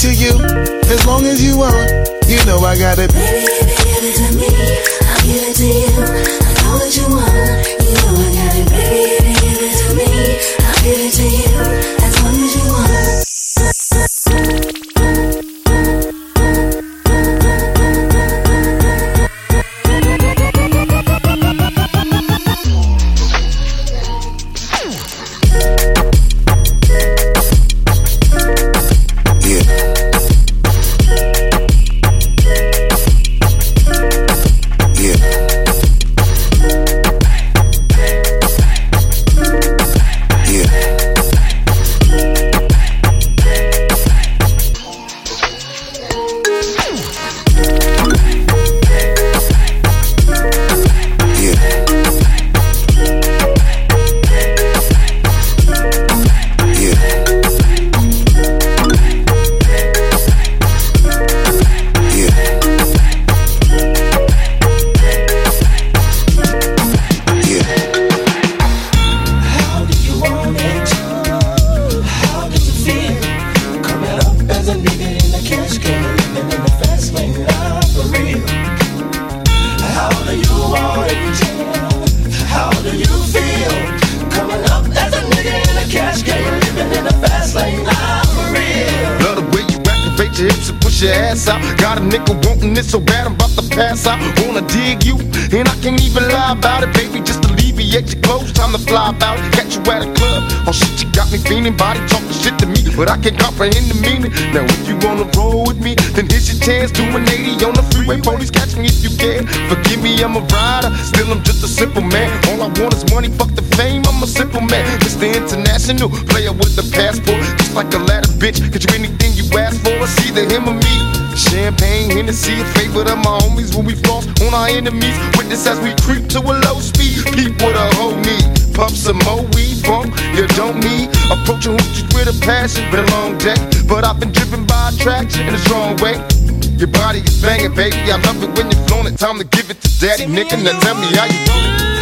to you. As long as but I can't comprehend the meaning. Now, if you wanna roll with me, then here's your chance to an 80 on the freeway. Police catch me if you can. Forgive me, I'm a rider, still I'm just a simple man. All I want is money, fuck the fame, I'm a simple man. Mr. International, player with the passport, just like a ladder bitch. Get you anything you ask for, it's either him or me. Champagne, Hennessy, a favorite of my homies when we floss on our enemies. Witness as we creep to a low speed, peep what a hoe need puff some more weed, bump. You don't need approaching hoochies with a passion, been a long day. But I've been driven by attraction in a strong way. Your body is banging, baby. I love it when you're it. Time to give it to daddy, nigga. Now tell me how you doing.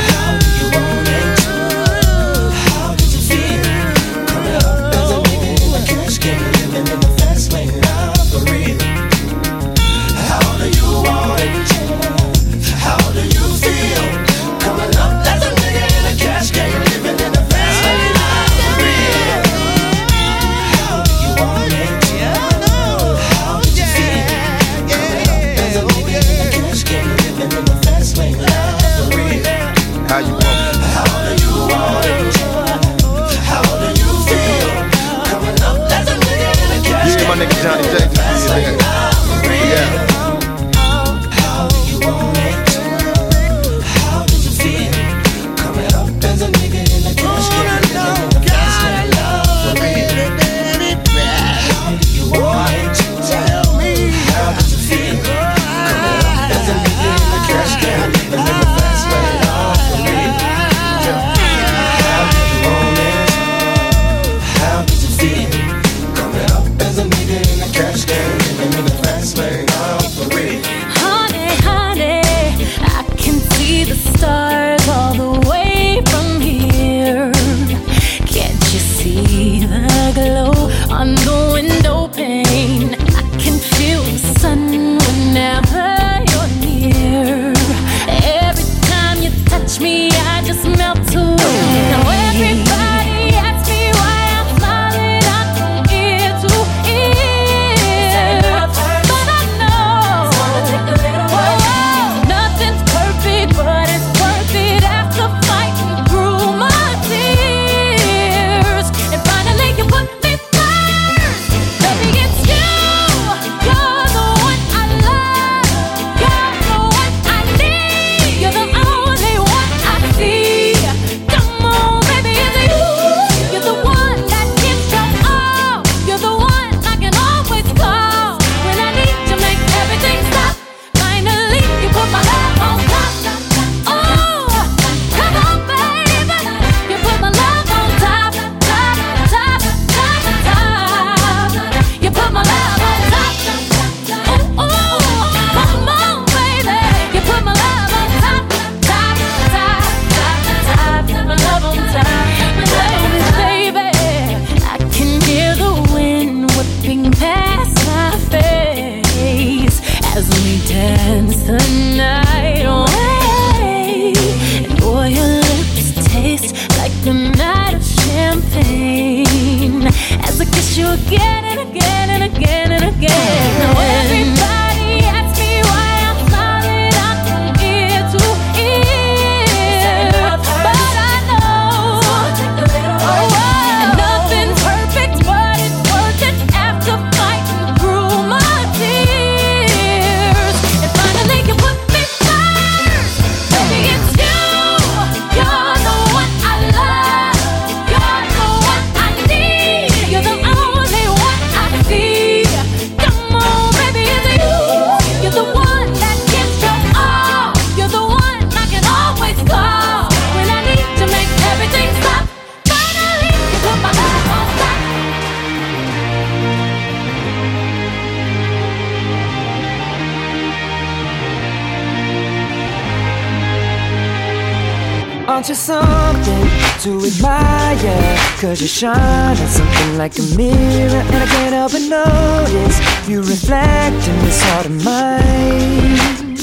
Cause you shine on something like a mirror. And I can't help but notice you reflect in this heart of mine.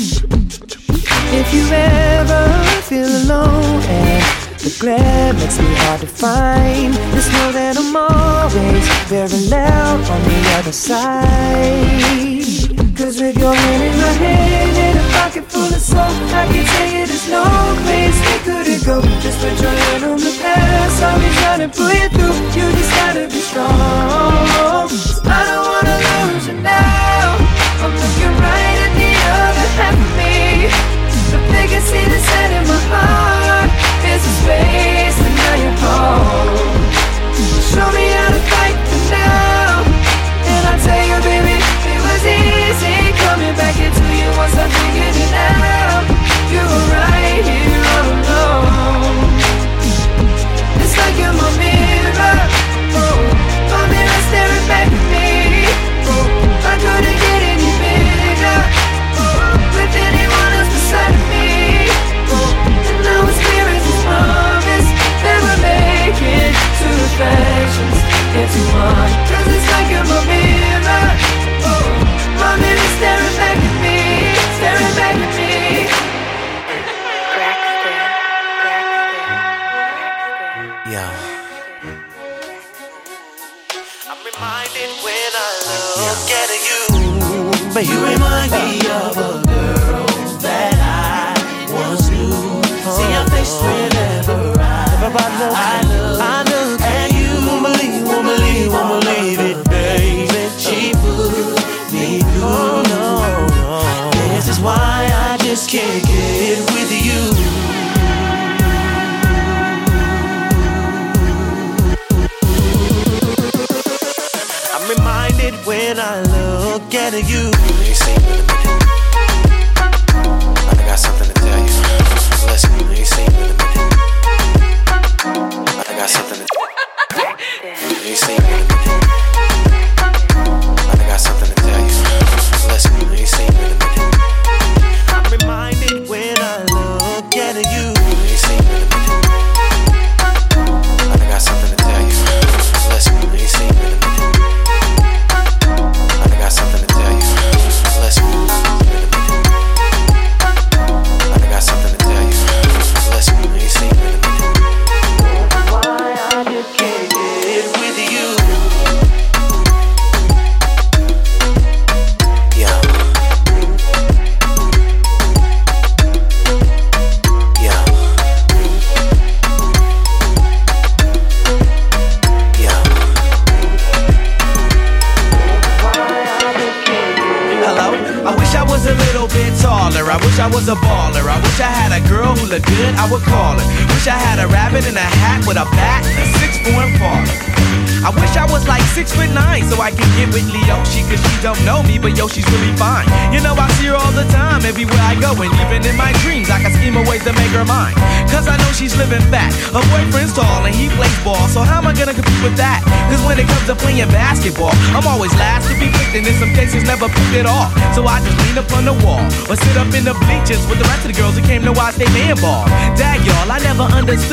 If you ever feel alone and the glare makes me hard to find, just know that I'm always very loud on the other side. Cause with your hand in my hand pocket full of soul, I can tell you there's no place we couldn't go. Just put your hand on the past, I'll be trying to pull you through. You just gotta be strong. I don't wanna lose you now. I'm looking right at the other half of me. The biggest the set in my heart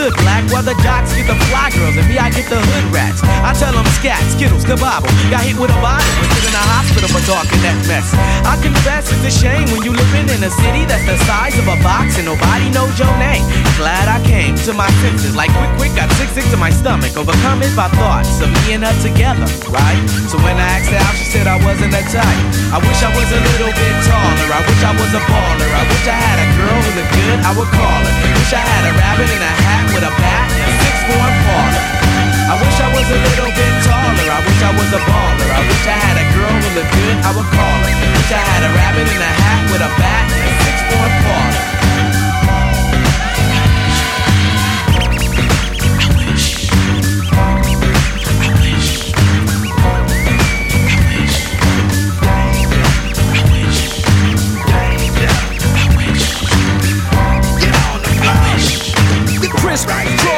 understood black while the jocks get the fly girls and me I get the hood rats. I tell them scat, skittles, kabobble. Got hit with a bottle and put in a hospital for talking that mess. I confess it's a shame when you living in a city that's the size of a box and nobody knows your name. Glad I came to my senses, like quick, quick, got sick, sick to my stomach, overcome it by thoughts of me and her together, right? So when I asked her out, she said I wasn't that type. I wish I was a little bit taller. I wish I was a baller. I wish I had a girl who looked good. I would call her. Wish I had a rabbit in a hat with a bat and a six four Impala. I wish I was a little bit taller. I wish I was a baller. I wish I had a girl who looked good. I would call her. Wish I had a rabbit in a hat with a bat and a six four Impala. The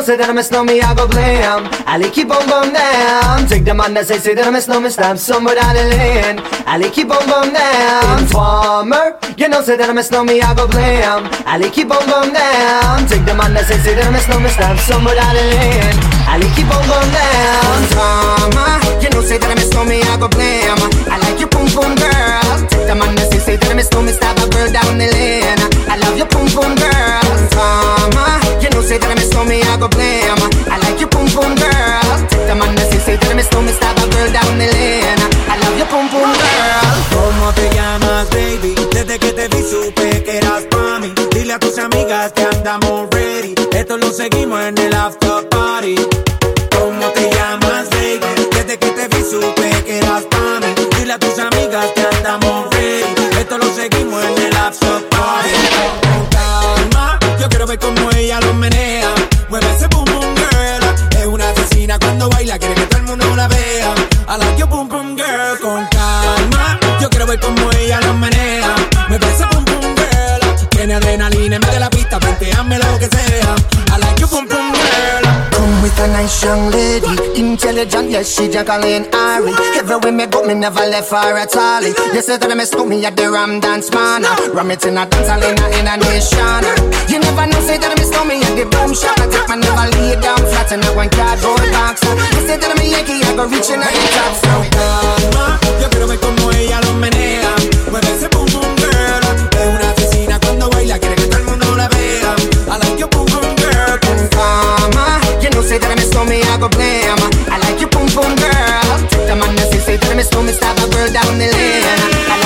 Know say that I miss know me, I go blame. I keep on bum down. Take the man that say say that I miss know me, stab somewhere down the lane. I keep on bum down. Informer, you know say that I miss know me, I go blame. I keep on bum down. Take the man that say say that I miss know me, stab somewhere down the lane. I keep on bum down. Informer, you know say that I miss know me, I go blame. I like your pum pum girl. Take the man that say say that I miss know me, stab a girl down the lane. I love your pum pum girl. Informer, you say that I miss me, I go blame. I like your pum pum girl. Take the man that say that I miss me, stab a girl down the lane. I love your pum pum girl. ¿Cómo te llamas, baby? Desde que te vi supe que eras pa' mí. Dile a tus amigas que andamos ready. Esto lo seguimos en el after party. ¿Cómo te llamas, baby? Desde que te vi supe que eras pa' mí. Dile a tus amigas que andamos ready. Esto lo seguimos en el after party. Calma, yo quiero ver cómo lo menea. Mueve ese boom boom girl. Es una asesina cuando baila, quiere que todo el mundo la vea. I like your boom boom girl. Con calma, yo quiero ver cómo ella lo menea. Mueve ese boom boom girl. Tiene adrenalina en vez de la a nice young lady, intelligent, yes, she just Jacqueline Ari. Everywhere me go, me never left her at all. You say that I miss me at the Ram Dance Man. Ram it in a dance hall in a, in a nation. You never know, say that I miss me at the boom shop. I take my never lay down flat in a one cardboard box. You say that I'm Yankee, I go reaching out the top. So, calma, yo quiero ver como ella lo menea. Mueve ese boom say that me, stop a girl down the lane.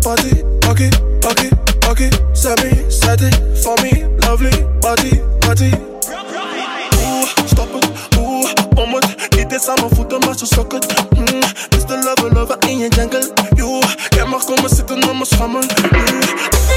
Body, okay, okay, okay Semi, steady, for me, lovely. Body, body Oeh, stop het, oeh, om het Niet eens aan mijn voeten, maar zo sok het mm, Is de lover, lover in je jungle. Yo, jij mag komen zitten op mijn schammel mm. Is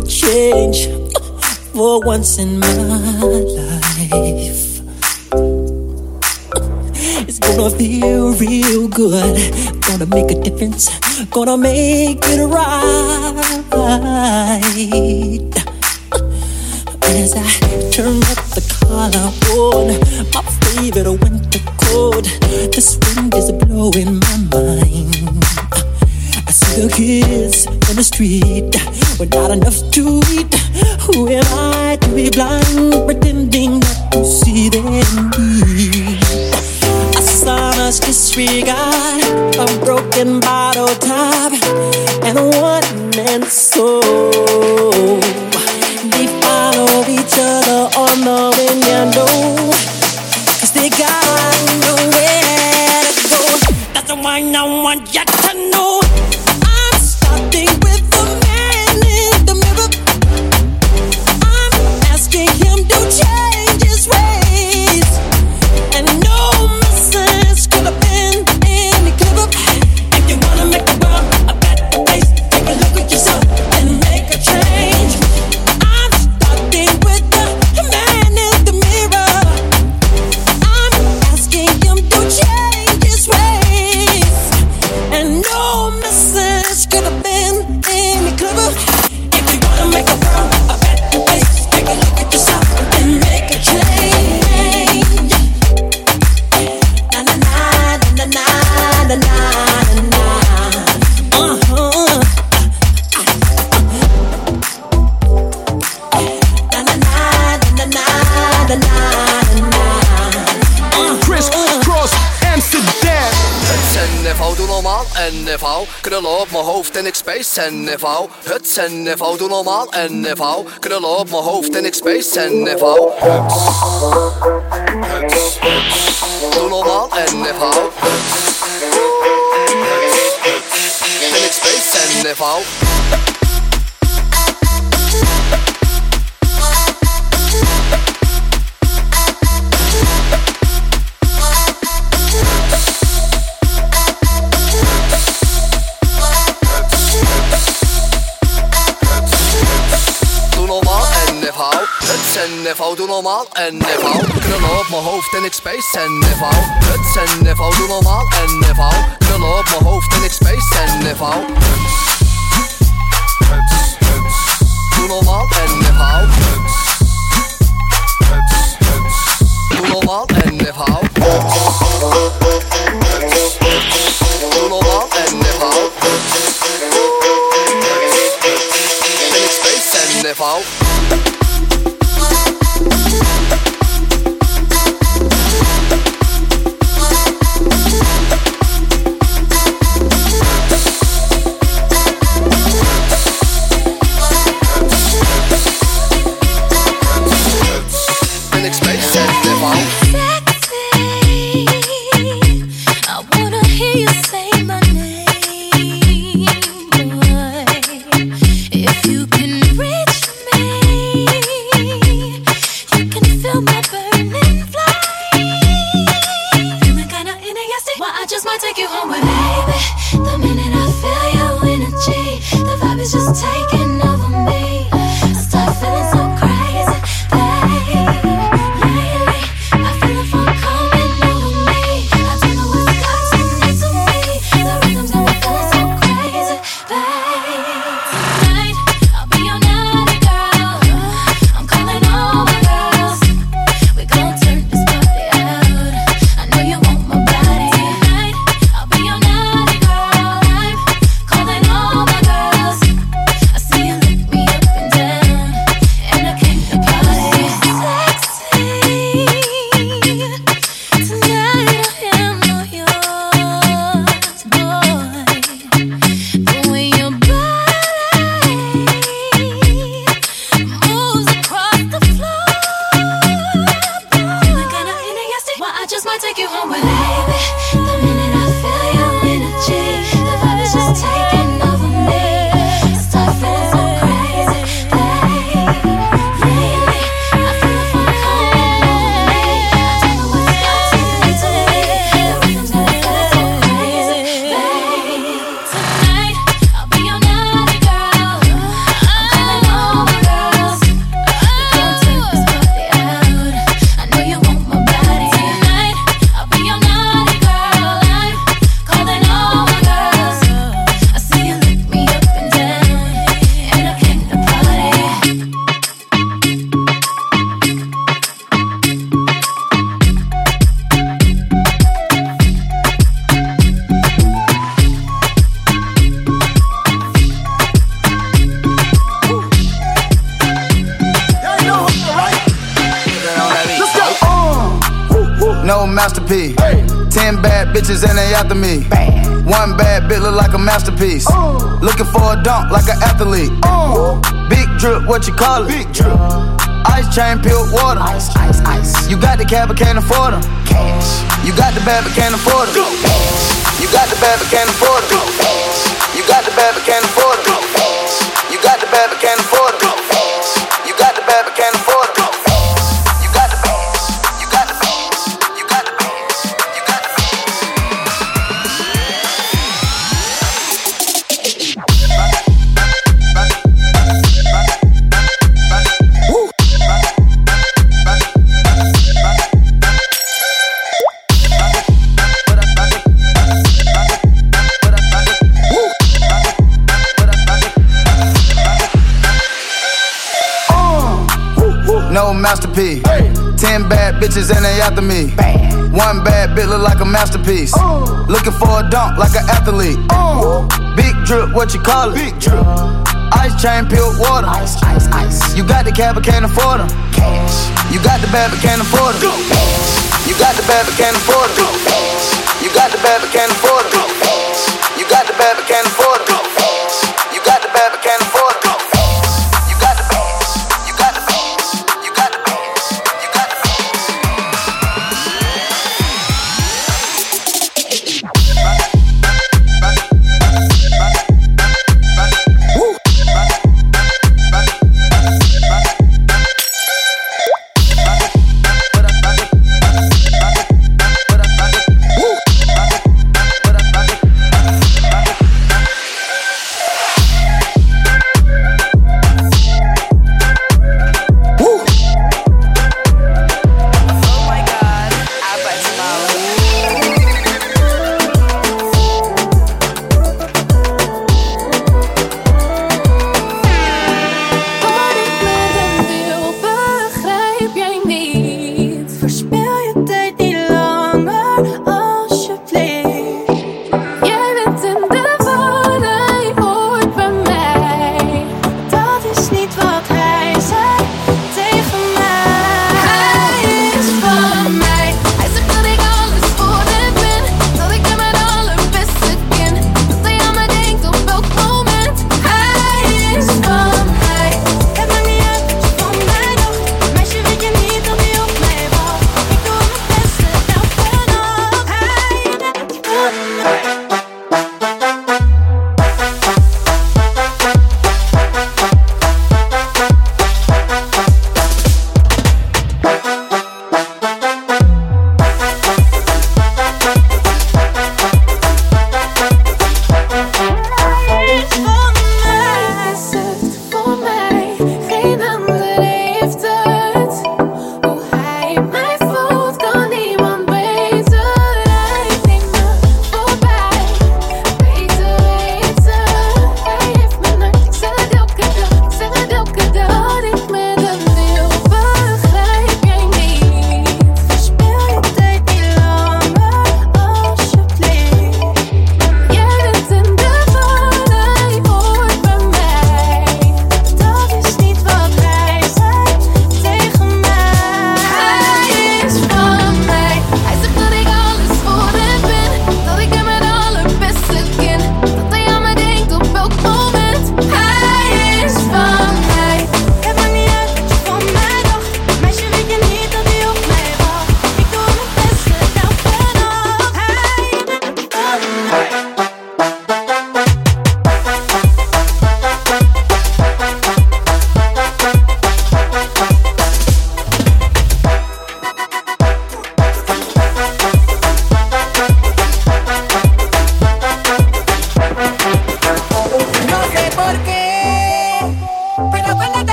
a change for once in my life. It's gonna feel real good. Gonna make a difference. Gonna make it right. As I turn up the collar on my favorite winter coat, this wind is blowing my mind. The kids in the street with not enough to eat. Who am I to be blind, pretending not to see their need? Saw much disregard, a broken bottle top, and a one man soul. NFO. Doe normaal en NFO. Knullen op mijn hoofd en ik space NFO. Doe normaal en NFO. En ik space NFO. normaal en neval. Knullen op mijn hoofd en ik space en neval. Huts en neval, doe normaal en neval. Knullen op mijn hoofd en ik space en neval. Doe normaal en neval. Doe normaal en neval. Doe normaal en. En ik space en. After me. One bad bitch look like a masterpiece. Looking for a dunk like an athlete. Big drip, what you call it? Big drip. Ice chain, peeled water. Ice, ice, ice. You got the cab, but can't afford them. Cash. You got the bad, but can't afford them. You got the bad, but can't afford them. You got the bad, but can't afford them. You got the bad, but can't afford them. Ten bad bitches and they after me. One bad bitch look like a masterpiece. Looking for a dunk like an athlete. Big drip, what you call it? Big drip. Ice chain, peeled water. Ice, ice, ice. You got the cab, but can't afford them. Cash. You got the bad, but can't afford them. You got the bad, but can't afford them. You got the bad, but can't afford them. You got the bad, but can't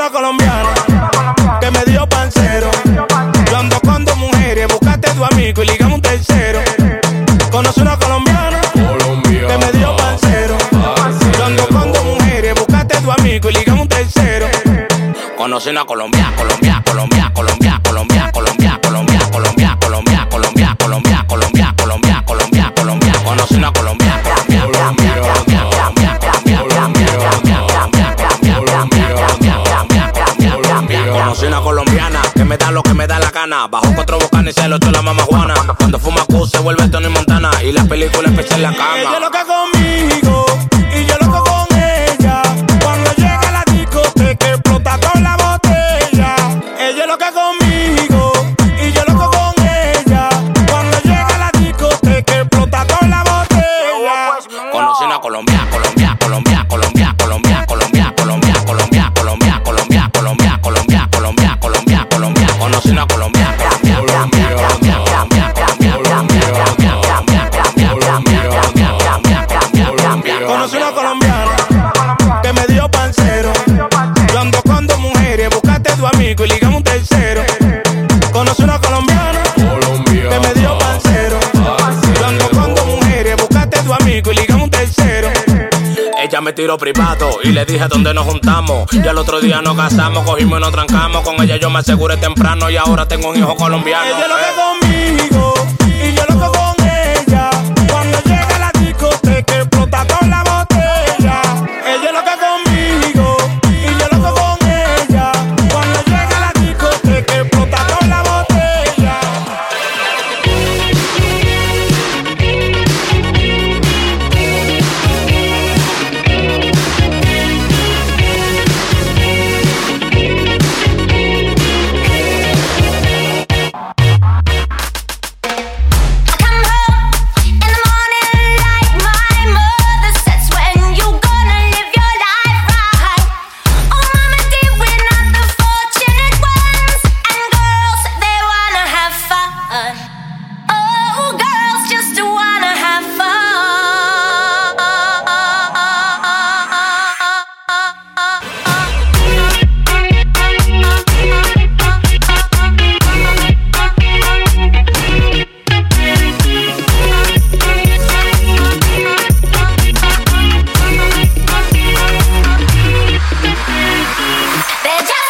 una colombiana que me dio pancero. Yo ando mujeres, buscaste tu amigo y ligamos un tercero. Conocí una colombiana que me dio pancero. Yo ando mujeres, buscaste tu amigo y ligamos un tercero. Conocí una colombiana. película especial en la cama. y ligamos un tercero. Conoce una colombiana, que me dio pancero. Yo ando con mujeres, buscaste a tu amigo y ligamos un tercero. Ella me tiró privado y le dije dónde nos juntamos. Ya al otro día nos casamos, cogimos y nos trancamos. Con ella yo me aseguré temprano y ahora tengo un hijo colombiano. They're just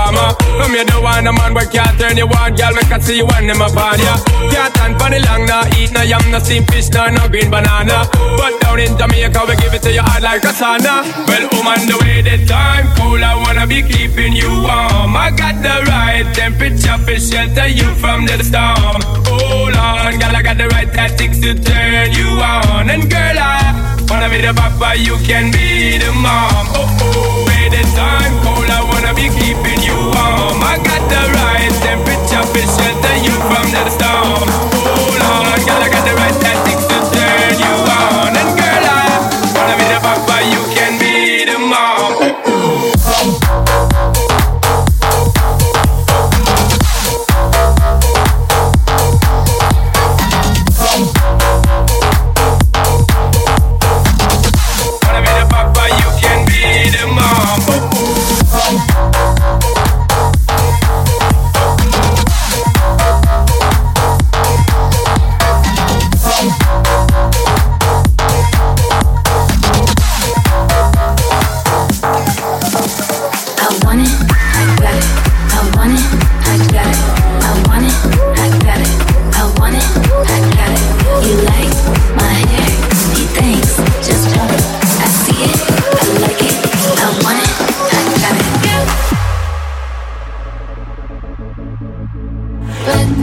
this performer. You don't want a man where can't turn you on, girl. Make I see you when them upon ya. Can't stand for the long, nah. Eat no yam, no steamed fish, no no green banana. But down in Jamaica, we give it to you hard like a sauna. Well, woman, the way the time cool, I wanna be keeping you warm. I got the right temperature for shelter you from the storm. Hold on, girl, I got the right tactics to turn you on. And girl, I wanna be the papa, you can be the mom. Oh oh, way the time cold, I wanna be keeping I got the right temperature for shelter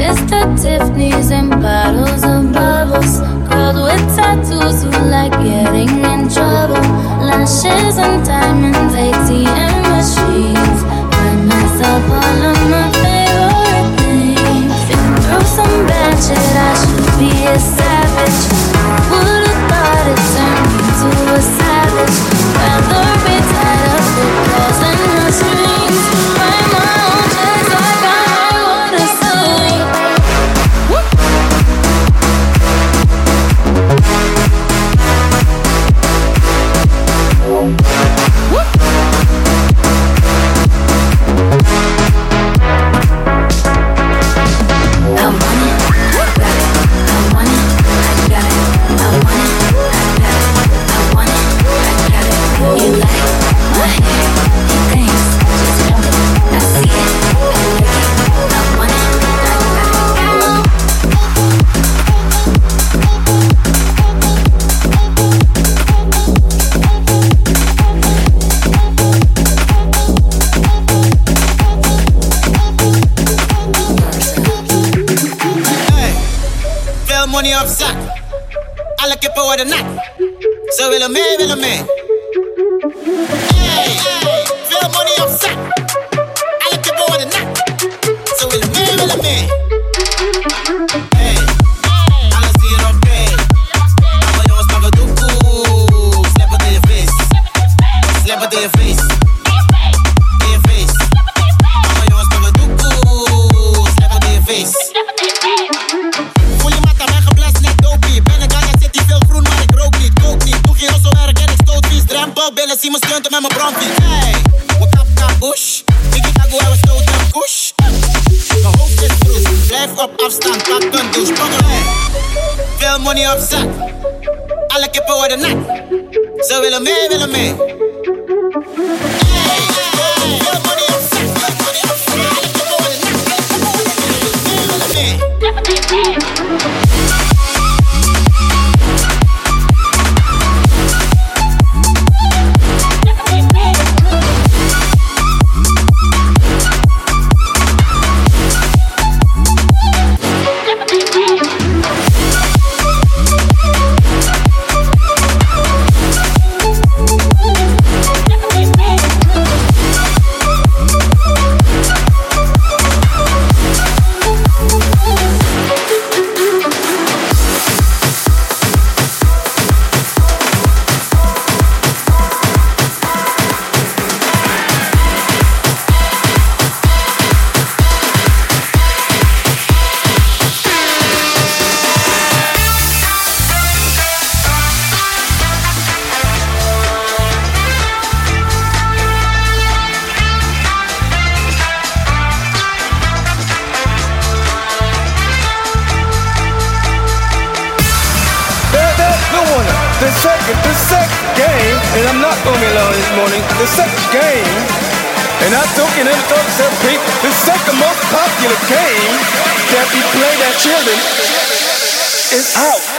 Breakfast Tiffany's and bottles of bubbles. Girls with tattoos who like getting in trouble. Lashes and diamonds, ATM machines. Buy myself all of my favorite things. Been through some bad shit, I should be a game, and I'm talking in the talks of people, the second most popular game that we play that children is out.